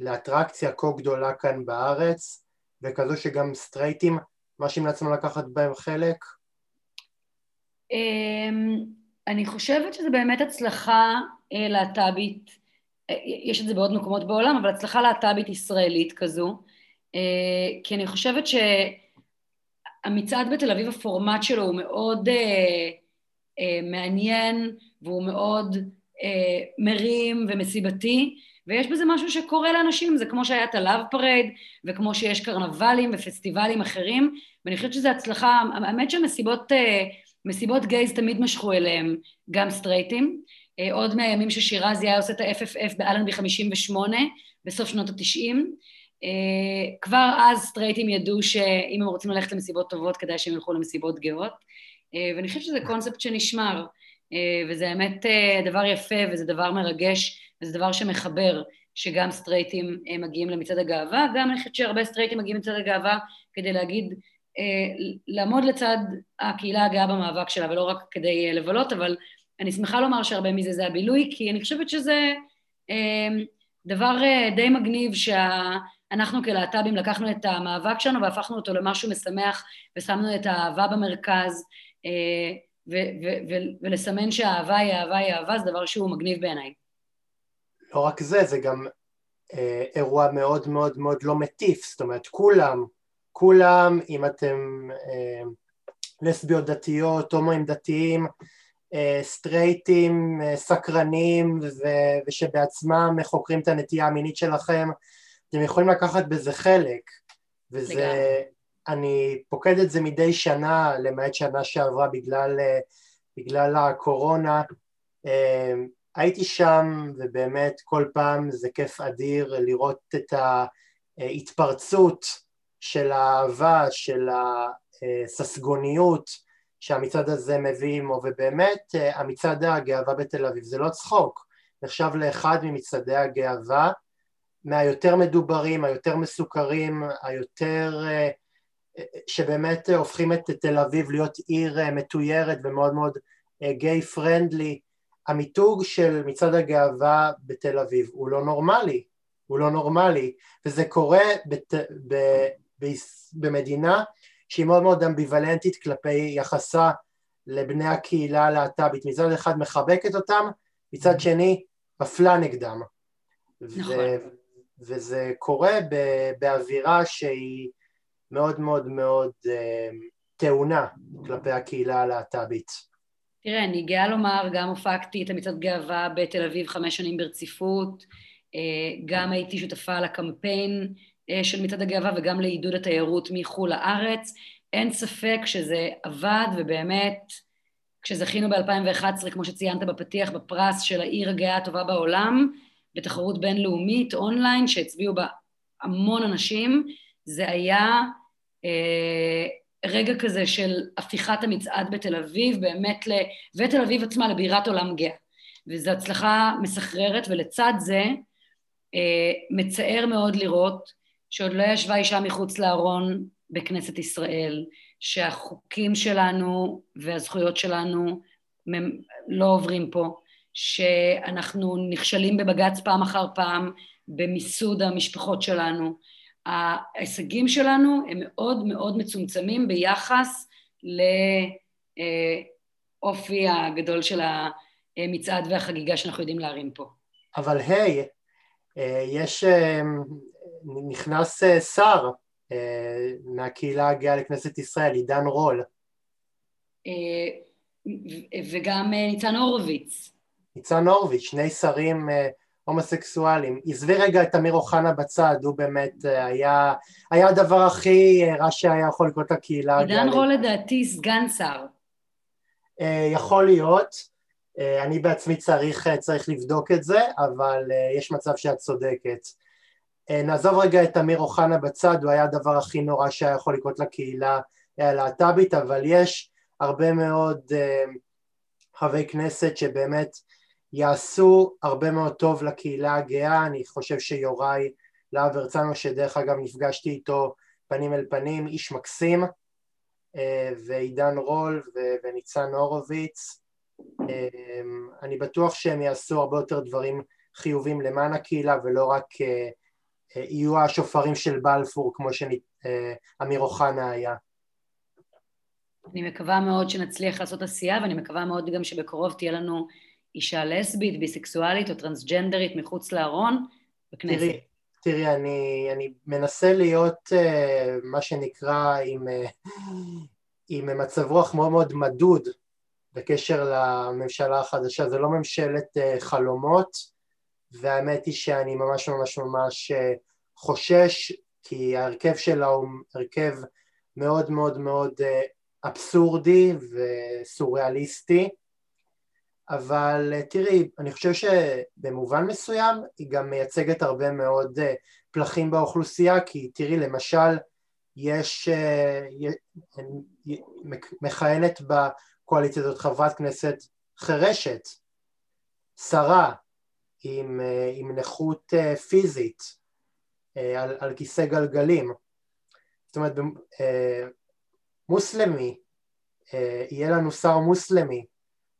לאטרקציה כה גדולה כאן בארץ, וכזו שגם סטרייטים מרשים לעצמם לקחת בהם חלק? אמ, אני חושבת שזה באמת הצלחה אה, להט"בית, אה, יש את זה בעוד מקומות בעולם, אבל הצלחה להט"בית ישראלית כזו, אה, כי אני חושבת שהמצעד בתל אביב, הפורמט שלו הוא מאוד מעניין והוא מאוד מרים ומסיבתי, ויש בזה משהו שקורה לאנשים, זה כמו שהיה את ה Love Parade, וכמו שיש קרנבלים ופסטיבלים אחרים, ואני חושבת שזו הצלחה, האמת שמסיבות מסיבות גייז תמיד משכו אליהם גם סטרייטים, אה, עוד מהימים ששירז היה עושה את ה-FFF באלנבי 58, בסוף שנות התשעים, אה, כבר אז סטרייטים ידעו שאם הם רוצים ללכת למסיבות טובות, כדאי שהם ילכו למסיבות גאות, אה, ואני חושבת שזה קונספט שנשמר, וזה האמת דבר יפה וזה דבר מרגש וזה דבר שמחבר שגם סטרייטים מגיעים למצעד הגאווה, גם אני חושבת שהרבה סטרייטים מגיעים למצעד הגאווה כדי להגיד אה, לעמוד לצד הקהילה הגאה במאבק שלה, ולא רק כדי אה, לבלות, אבל אני שמחה לומר שהרבה מזה זה הבילוי, כי אני חושבת שזה אה, דבר די מגניב שאנחנו כלהט"בים לקחנו את המאבק שלנו והפכנו אותו למשהו משמח ושמנו את האהבה במרכז, ולסמן שהאהבה היא אהבה היא אהבה זה דבר שהוא מגניב בעיניי. לא רק זה, זה גם אירוע מאוד מאוד מאוד לא מטיף, זאת אומרת כולם כולם, אם אתם אה, לסביות דתיות, הומואים דתיים, אה, סטרייטים, אה, סקרנים ושבעצמם חוקרים את הנטייה המינית שלכם, אתם יכולים לקחת בזה חלק, וזה, לגמרי. אני פוקד את זה מדי שנה, למעט שנה שעברה בגלל, אה, בגלל הקורונה, אה, הייתי שם ובאמת כל פעם זה כיף אדיר לראות את ההתפרצות של האהבה, של הססגוניות שהמצעד הזה מביא עמו, ובאמת אה, המצעד הגאווה בתל אביב זה לא צחוק, נחשב לאחד ממצעדי הגאווה מהיותר מדוברים, היותר מסוכרים, היותר, אה, אה, שבאמת הופכים את תל אביב להיות עיר מתוירת ומאוד מאוד גיי פרנדלי. המיתוג של מצעד הגאווה בתל אביב הוא לא נורמלי, הוא לא נורמלי, וזה קורה בת, ב, במדינה שהיא מאוד מאוד אמביוולנטית כלפי יחסה לבני הקהילה הלהט"בית, מצד אחד מחבקת אותם, מצד שני מפלה נגדם. נכון. ו- וזה קורה באווירה שהיא מאוד מאוד מאוד אה, טעונה כלפי הקהילה הלהט"בית. תראה, אני גאה לומר, גם הופקתי את המצעד גאווה בתל אביב חמש שנים ברציפות, אה, גם הייתי שותפה לקמפיין אה, של מצעד הגאווה וגם לעידוד התיירות מחו"ל לארץ. אין ספק שזה עבד ובאמת כשזכינו ב-2011, כמו שציינת בפתיח, בפרס של העיר הגאה הטובה בעולם, בתחרות בינלאומית אונליין שהצביעו בה המון אנשים, זה היה אה, רגע כזה של הפיכת המצעד בתל אביב, באמת, ל... ותל אביב עצמה לבירת עולם גאה. וזו הצלחה מסחררת, ולצד זה אה, מצער מאוד לראות שעוד לא ישבה אישה מחוץ לארון בכנסת ישראל, שהחוקים שלנו והזכויות שלנו לא עוברים פה, שאנחנו נכשלים בבג"ץ פעם אחר פעם במיסוד המשפחות שלנו. ההישגים שלנו הם מאוד מאוד מצומצמים ביחס לאופי הגדול של המצעד והחגיגה שאנחנו יודעים להרים פה. אבל היי, hey, יש נכנס אה, שר אה, מהקהילה הגאה לכנסת ישראל, עידן רול. אה, וגם ניצן הורוביץ. ניצן הורוביץ, שני שרים הומוסקסואלים. עזבי רגע את אמיר אוחנה בצד, הוא באמת היה, היה הדבר הכי רע שהיה יכול לקרות לקהילה. עידן רול לדעתי סגן שר. יכול להיות. אה, אני בעצמי צריך, אה, צריך לבדוק את זה, אבל אה, יש מצב שאת צודקת. נעזוב רגע את אמיר אוחנה בצד, הוא היה הדבר הכי נורא שהיה יכול לקרות לקהילה הלהט"בית, אבל יש הרבה מאוד חברי כנסת שבאמת יעשו הרבה מאוד טוב לקהילה הגאה, אני חושב שיוראי להב הרצנו, שדרך אגב נפגשתי איתו פנים אל פנים, איש מקסים, ועידן רול וניצן הורוביץ, אמ, אני בטוח שהם יעשו הרבה יותר דברים חיובים למען הקהילה ולא רק אה, אה, יהיו השופרים של בלפור כמו שאמיר אה, אוחנה היה. אני מקווה מאוד שנצליח לעשות עשייה ואני מקווה מאוד גם שבקרוב תהיה לנו אישה לסבית, ביסקסואלית או טרנסג'נדרית מחוץ לארון בכנסת. תראי, תראי אני, אני מנסה להיות uh, מה שנקרא עם, uh, עם מצב רוח מאוד מאוד מדוד בקשר לממשלה החדשה, זה לא ממשלת אה, חלומות והאמת היא שאני ממש ממש ממש אה, חושש כי ההרכב שלה הוא הרכב מאוד מאוד מאוד אה, אבסורדי וסוריאליסטי אבל תראי, אני חושב שבמובן מסוים היא גם מייצגת הרבה מאוד פלחים באוכלוסייה כי תראי למשל יש, מכהנת בקואליציה הזאת חברת כנסת חירשת, שרה, עם, אה, עם נכות אה, פיזית, אה, על, על כיסא גלגלים. זאת אומרת, מוסלמי, יהיה לנו שר מוסלמי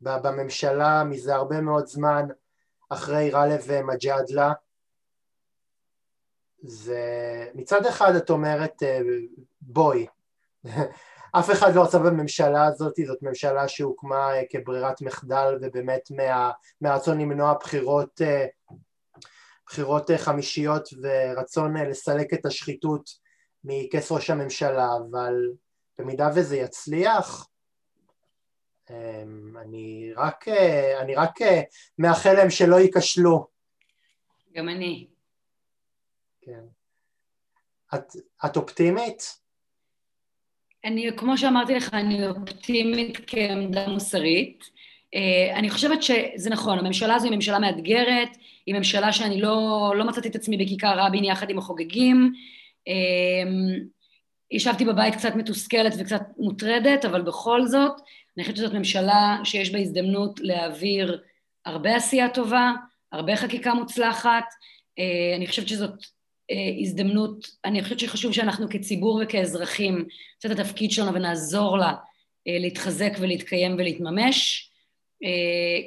בממשלה מזה הרבה מאוד זמן אחרי גאלב מג'אדלה. זה מצד אחד את אומרת בואי אף אחד לא רצה בממשלה הזאת, זאת ממשלה שהוקמה אה, כברירת מחדל ובאמת מה, מהרצון למנוע בחירות, אה, בחירות אה, חמישיות ורצון לסלק את השחיתות מכס ראש הממשלה, אבל במידה וזה יצליח, אני רק, אני רק מאחל להם שלא ייכשלו. גם אני. כן. את, את אופטימית? אני, כמו שאמרתי לך, אני אופטימית כעמדה מוסרית. Uh, אני חושבת שזה נכון, הממשלה הזו היא ממשלה מאתגרת, היא ממשלה שאני לא, לא מצאתי את עצמי בכיכר רבין יחד עם החוגגים. ישבתי בבית קצת מתוסכלת וקצת מוטרדת, אבל בכל זאת, אני חושבת שזאת ממשלה שיש בה הזדמנות להעביר הרבה עשייה טובה, הרבה חקיקה מוצלחת. Uh, אני חושבת שזאת אה, הזדמנות, אני חושבת שחשוב שאנחנו כציבור וכאזרחים נעשה את התפקיד שלנו ונעזור לה אה, להתחזק ולהתקיים ולהתממש, אה,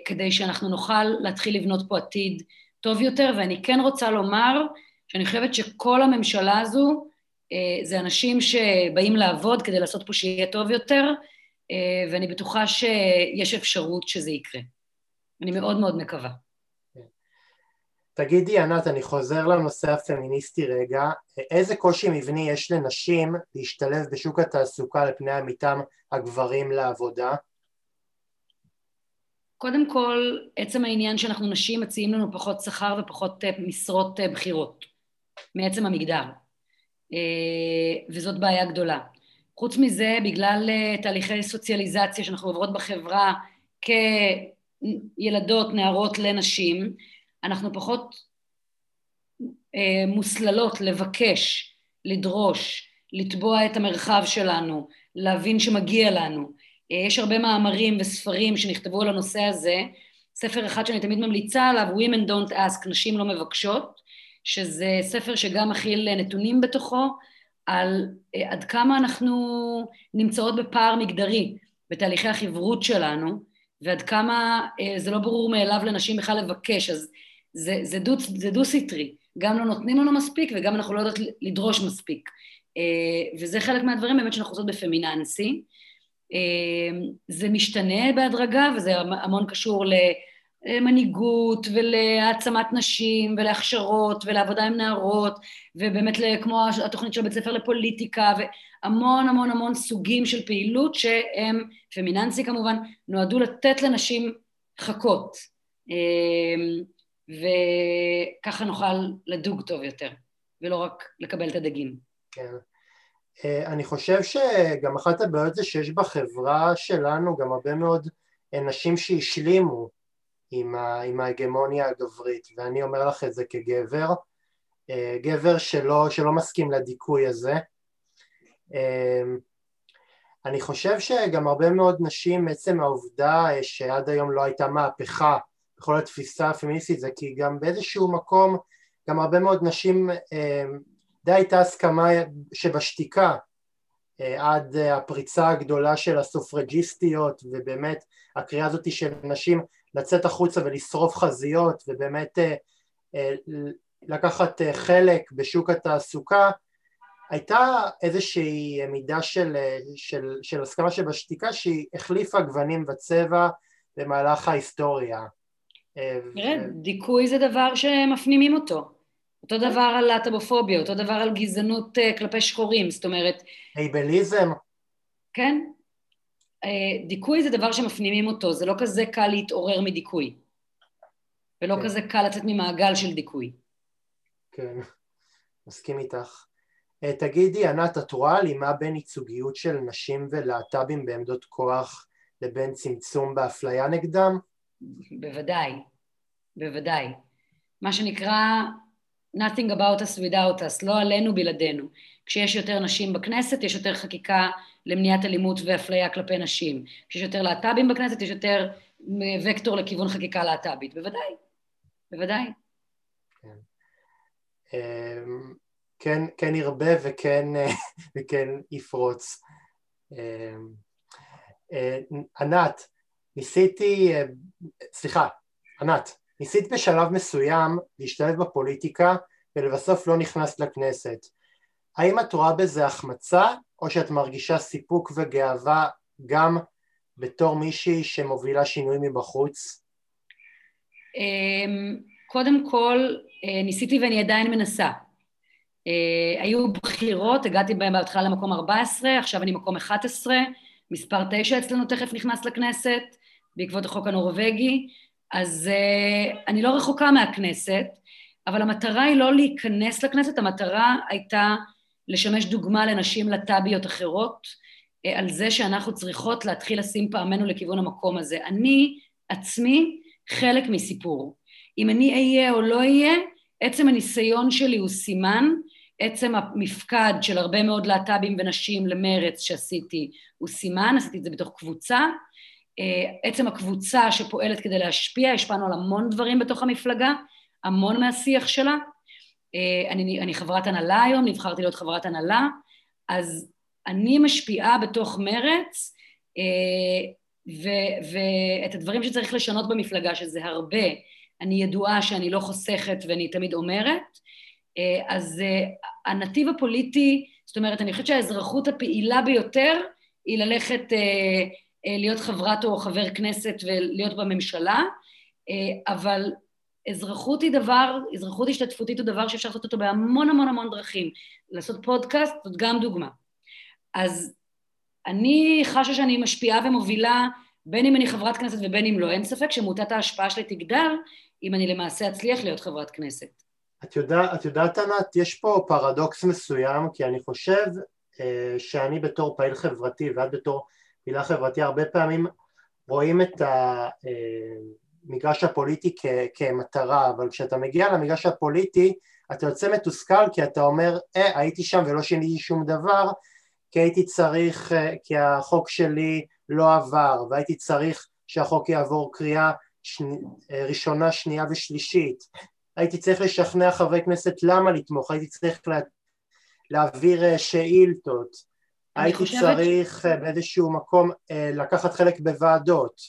כדי שאנחנו נוכל להתחיל לבנות פה עתיד טוב יותר, ואני כן רוצה לומר שאני חושבת שכל הממשלה הזו זה אנשים שבאים לעבוד כדי לעשות פה שיהיה טוב יותר, ואני בטוחה שיש אפשרות שזה יקרה. אני מאוד מאוד מקווה. תגידי ענת, אני חוזר לנושא הפמיניסטי רגע, איזה קושי מבני יש לנשים להשתלב בשוק התעסוקה על פני עמיתם הגברים לעבודה? קודם כל, עצם העניין שאנחנו נשים מציעים לנו פחות שכר ופחות אה, משרות אה, בכירות, מעצם המגדר, אה, וזאת בעיה גדולה. חוץ מזה, בגלל תהליכי סוציאליזציה שאנחנו עוברות בחברה כילדות, נערות לנשים, אנחנו פחות אה, מוסללות לבקש, לדרוש, לתבוע את המרחב שלנו, להבין שמגיע לנו. אה, יש הרבה מאמרים וספרים שנכתבו על הנושא הזה. ספר אחד שאני תמיד ממליצה עליו, Women Don't Ask, נשים לא מבקשות, שזה ספר שגם מכיל נתונים בתוכו על אה, עד כמה אנחנו נמצאות בפער מגדרי בתהליכי החברות שלנו, ועד כמה אה, זה לא ברור מאליו לנשים בכלל לבקש. אז זה, זה, דו, זה דו-סטרי, גם לא נותנים לנו מספיק וגם אנחנו לא יודעות לדרוש מספיק. אה, וזה חלק מהדברים באמת שאנחנו עושות בפמיננסי. אה, זה משתנה בהדרגה וזה המון קשור למנהיגות ולהעצמת נשים ולהכשרות ולעבודה עם נערות ובאמת כמו התוכנית של בית ספר לפוליטיקה והמון המון המון סוגים של פעילות שהם, פמיננסי כמובן, נועדו לתת לנשים חכות אמ, וככה נוכל לדוג טוב יותר ולא רק לקבל את הדגים. כן. אה, אני חושב שגם אחת הבעיות זה שיש בחברה שלנו גם הרבה מאוד נשים שהשלימו עם, ה, עם ההגמוניה הגברית, ואני אומר לך את זה כגבר, אה, גבר שלא, שלא מסכים לדיכוי הזה. אה, אני חושב שגם הרבה מאוד נשים, עצם העובדה שעד היום לא הייתה מהפכה בכל התפיסה הפמיניסטית זה כי גם באיזשהו מקום גם הרבה מאוד נשים די הייתה הסכמה שבשתיקה אה, עד הפריצה הגדולה של הסופרג'יסטיות ובאמת הקריאה הזאת של נשים לצאת החוצה ולשרוף חזיות ובאמת אה, אה, לקחת חלק בשוק התעסוקה הייתה איזושהי מידה של, של, של הסכמה שבשתיקה שהיא החליפה גוונים בצבע במהלך ההיסטוריה. תראה, דיכוי זה דבר שמפנימים אותו. אותו דבר על להט"בופוביה, אותו דבר על גזענות כלפי שחורים, זאת אומרת... הייבליזם. כן. Uh, דיכוי זה דבר שמפנימים אותו, זה לא כזה קל להתעורר מדיכוי. ולא כן. כזה קל לצאת ממעגל של דיכוי. כן, מסכים איתך. Uh, תגידי, ענת, את רואה הלימה בין ייצוגיות של נשים ולהט"בים בעמדות כוח לבין צמצום באפליה נגדם? בוודאי, בוודאי. מה שנקרא nothing about us without us, לא עלינו בלעדינו. כשיש יותר נשים בכנסת, יש יותר חקיקה למניעת אלימות ואפליה כלפי נשים. כשיש יותר להט"בים בכנסת, יש יותר וקטור לכיוון חקיקה להט"בית. בוודאי, בוודאי. כן, אמ, כן, כן ירבה וכן, וכן יפרוץ. אמ, אה, ענת, ניסיתי, אה, סליחה, ענת, ניסית בשלב מסוים להשתלב בפוליטיקה ולבסוף לא נכנסת לכנסת. האם את רואה בזה החמצה או שאת מרגישה סיפוק וגאווה גם בתור מישהי שמובילה שינוי מבחוץ? אמ, קודם כל אה, ניסיתי ואני עדיין מנסה. אה, היו בחירות, הגעתי בהן בהתחלה למקום 14, עכשיו אני מקום 11, מספר 9 אצלנו תכף נכנס לכנסת בעקבות החוק הנורבגי. אז uh, אני לא רחוקה מהכנסת, אבל המטרה היא לא להיכנס לכנסת, המטרה הייתה לשמש דוגמה לנשים לט"ביות אחרות, uh, על זה שאנחנו צריכות להתחיל לשים פעמנו לכיוון המקום הזה. אני עצמי חלק מסיפור. אם אני אהיה או לא אהיה, עצם הניסיון שלי הוא סימן, עצם המפקד של הרבה מאוד להט"בים ונשים למרץ שעשיתי הוא סימן, עשיתי את זה בתוך קבוצה, אה, עצם הקבוצה שפועלת כדי להשפיע, השפענו על המון דברים בתוך המפלגה, המון מהשיח שלה. אה, אני, אני חברת הנהלה היום, נבחרתי להיות חברת הנהלה, אז אני משפיעה בתוך מרץ, אה, ואת הדברים שצריך לשנות במפלגה, שזה הרבה, אני ידועה שאני לא חוסכת ואני תמיד אומרת, אז הנתיב הפוליטי, זאת אומרת, אני חושבת שהאזרחות הפעילה ביותר היא ללכת אה, להיות חברת או חבר כנסת ולהיות בממשלה, אה, אבל אזרחות היא דבר, אזרחות השתתפותית הוא דבר שאפשר לעשות אותו בהמון המון המון דרכים. לעשות פודקאסט זאת גם דוגמה. אז אני חשה שאני משפיעה ומובילה, בין אם אני חברת כנסת ובין אם לא, אין ספק שמוטת ההשפעה שלי תגדל אם אני למעשה אצליח להיות חברת כנסת. את, יודע, את יודעת, ענת, יש פה פרדוקס מסוים, כי אני חושב אה, שאני בתור פעיל חברתי ואת בתור פעילה חברתי, הרבה פעמים רואים את המגרש הפוליטי כ- כמטרה, אבל כשאתה מגיע למגרש הפוליטי אתה יוצא מתוסכל כי אתה אומר, אה, הייתי שם ולא שיניתי שום דבר, כי הייתי צריך, אה, כי החוק שלי לא עבר, והייתי צריך שהחוק יעבור קריאה שני, אה, ראשונה, שנייה ושלישית. הייתי צריך לשכנע חברי כנסת למה לתמוך, הייתי צריך לה, להעביר אה, שאילתות. הייתי חושבת... צריך באיזשהו מקום לקחת חלק בוועדות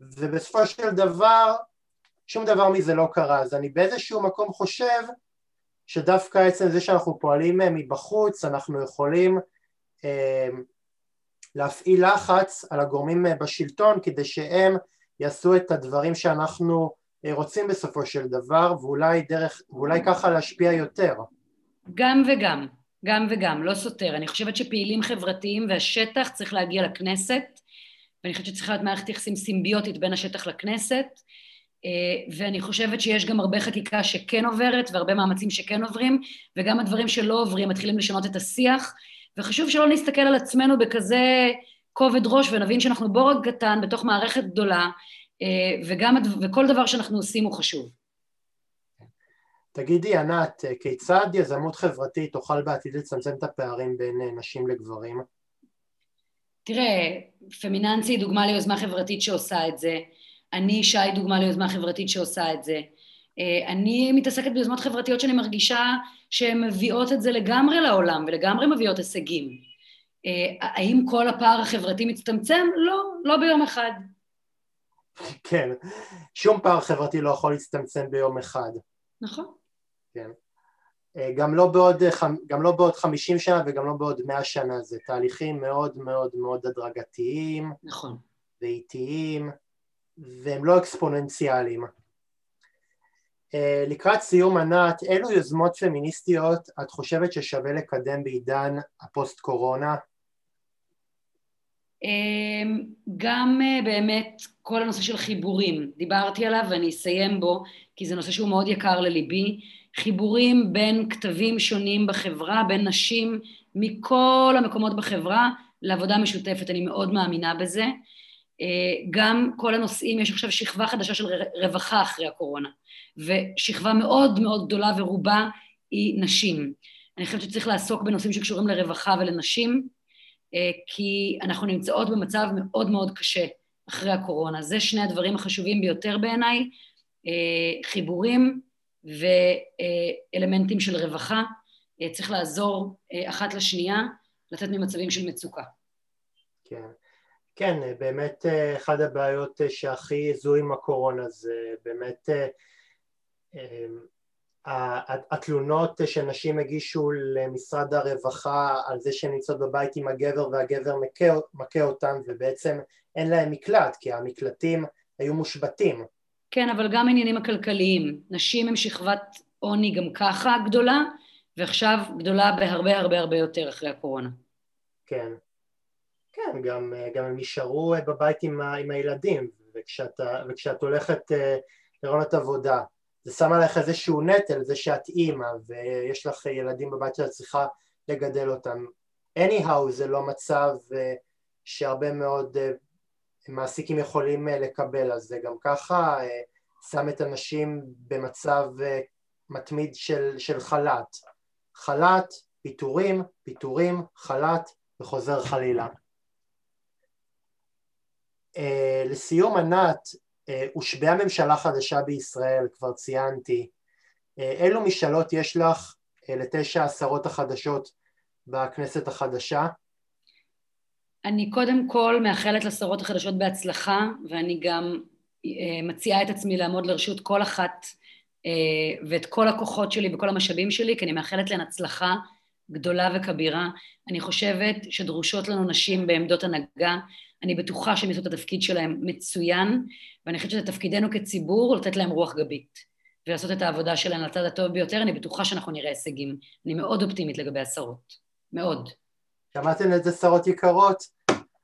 ובסופו של דבר שום דבר מזה לא קרה אז אני באיזשהו מקום חושב שדווקא עצם זה שאנחנו פועלים אה, מבחוץ אנחנו יכולים להפעיל לחץ על הגורמים בשלטון כדי שהם יעשו את הדברים שאנחנו אה, רוצים בסופו של דבר, ואולי דרך, ואולי ככה להשפיע יותר. גם וגם, גם וגם, לא סותר. אני חושבת שפעילים חברתיים והשטח צריך להגיע לכנסת, ואני חושבת שצריכה להיות מערכת יחסים סימביוטית בין השטח לכנסת, אה, ואני חושבת שיש גם הרבה חקיקה שכן עוברת והרבה מאמצים שכן עוברים, וגם הדברים שלא עוברים מתחילים לשנות את השיח, וחשוב שלא נסתכל על עצמנו בכזה כובד ראש ונבין שאנחנו בורג קטן בתוך מערכת גדולה, אה, וגם, וכל דבר שאנחנו עושים הוא חשוב. תגידי ענת, כיצד יזמות חברתית תוכל בעתיד לצמצם את הפערים בין אה, נשים לגברים? תראה, פמיננסי היא דוגמה ליוזמה חברתית שעושה את זה, אני שי דוגמה ליוזמה חברתית שעושה את זה. אה, אני מתעסקת ביוזמות חברתיות שאני מרגישה שהן מביאות את זה לגמרי לעולם ולגמרי מביאות הישגים. האם כל הפער החברתי מצטמצם? לא, לא ביום אחד. כן, שום פער חברתי לא יכול להצטמצם ביום אחד. נכון. כן. אה, גם לא, בעוד, גם לא בעוד 50 שנה וגם לא בעוד 100 שנה, זה תהליכים מאוד מאוד מאוד הדרגתיים. נכון. ואיטיים, והם לא אקספוננציאליים. אה, לקראת סיום ענת, אילו יוזמות פמיניסטיות את חושבת ששווה לקדם בעידן הפוסט קורונה? אמ, גם אה, באמת כל הנושא של חיבורים, דיברתי עליו ואני אסיים בו כי זה נושא שהוא מאוד יקר לליבי, חיבורים בין כתבים שונים בחברה, בין נשים מכל המקומות בחברה לעבודה משותפת, אני מאוד מאמינה בזה. אה, גם כל הנושאים, יש עכשיו שכבה חדשה של רווחה אחרי הקורונה, ושכבה מאוד מאוד גדולה ורובה היא נשים. אני חושבת שצריך לעסוק בנושאים שקשורים לרווחה ולנשים, אה, כי אנחנו נמצאות במצב מאוד מאוד קשה אחרי הקורונה. זה שני הדברים החשובים ביותר בעיניי, אה, חיבורים ואלמנטים של רווחה. אה, צריך לעזור אחת לשנייה, לצאת ממצבים של מצוקה. כן. כן, באמת אחת הבעיות שהכי זו עם הקורונה זה באמת התלונות שנשים הגישו למשרד הרווחה על זה שהן נמצאות בבית עם הגבר והגבר מכה, מכה אותן ובעצם אין להם מקלט כי המקלטים היו מושבתים. כן, אבל גם העניינים הכלכליים. נשים הם שכבת עוני גם ככה גדולה, ועכשיו גדולה בהרבה הרבה הרבה יותר אחרי הקורונה. כן. כן, גם, גם הם נשארו בבית עם, ה, עם הילדים, וכשאת, וכשאת הולכת אה, לרעיונות עבודה זה שם עליך איזשהו נטל, זה שאת אימא ויש לך ילדים בבית שאת צריכה לגדל אותם. anyhow זה לא מצב אה, שהרבה מאוד אה, מעסיקים יכולים אה, לקבל, אז זה גם ככה שם את הנשים במצב מתמיד של, של חל"ת. חל"ת, פיטורים, פיטורים, חל"ת וחוזר חלילה. לסיום ענת, אה, הושבעה ממשלה חדשה בישראל, כבר ציינתי. אה, אילו משאלות יש לך אה, לתשע השרות החדשות בכנסת החדשה? אני קודם כל מאחלת לשרות החדשות בהצלחה, ואני גם מציעה את עצמי לעמוד לרשות כל אחת ואת כל הכוחות שלי וכל המשאבים שלי, כי אני מאחלת להן הצלחה גדולה וכבירה. אני חושבת שדרושות לנו נשים בעמדות הנהגה, אני בטוחה שהם יעשו את התפקיד שלהם מצוין, ואני חושבת שזה תפקידנו כציבור לתת להם רוח גבית, ולעשות את העבודה שלהם לצד הטוב ביותר, אני בטוחה שאנחנו נראה הישגים. אני מאוד אופטימית לגבי השרות, מאוד. שמעתם את זה שרות יקרות?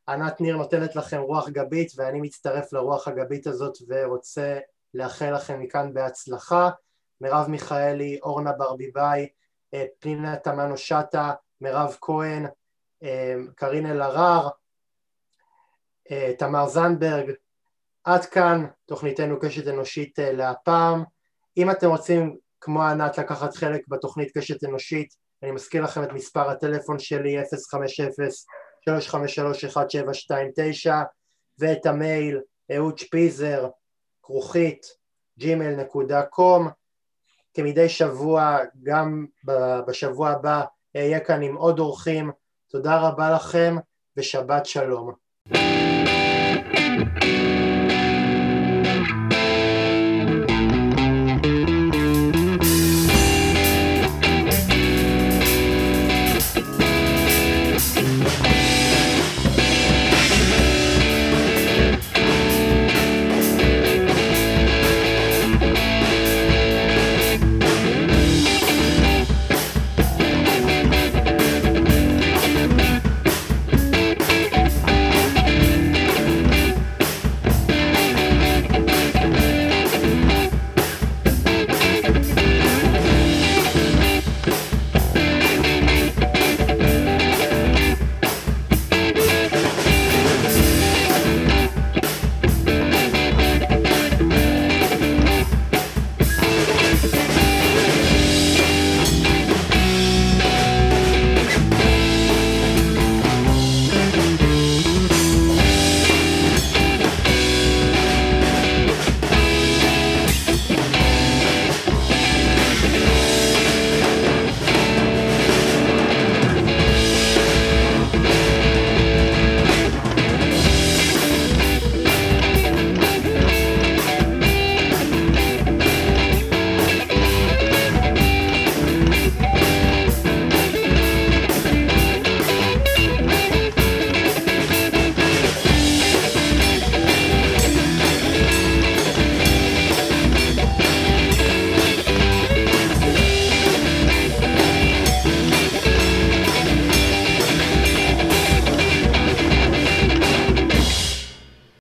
ענת ניר נותנת לכם רוח גבית ואני מצטרף לרוח הגבית הזאת ורוצה לאחל לכם מכאן בהצלחה. מרב מיכאלי, אורנה ברביבאי, אה, פנינה תמנו שטה, מירב כהן, אה, קארין אלהרר, אה, תמר זנדברג, עד כאן תוכניתנו קשת אנושית להפעם. אם אתם רוצים כמו ענת לקחת חלק בתוכנית קשת אנושית, אני מזכיר לכם את מספר הטלפון שלי 050-353-1729 ואת המייל אהוד שפיזר כרוכית gmail.com כמדי שבוע גם בשבוע הבא אהיה כאן עם עוד אורחים. תודה רבה לכם ושבת שלום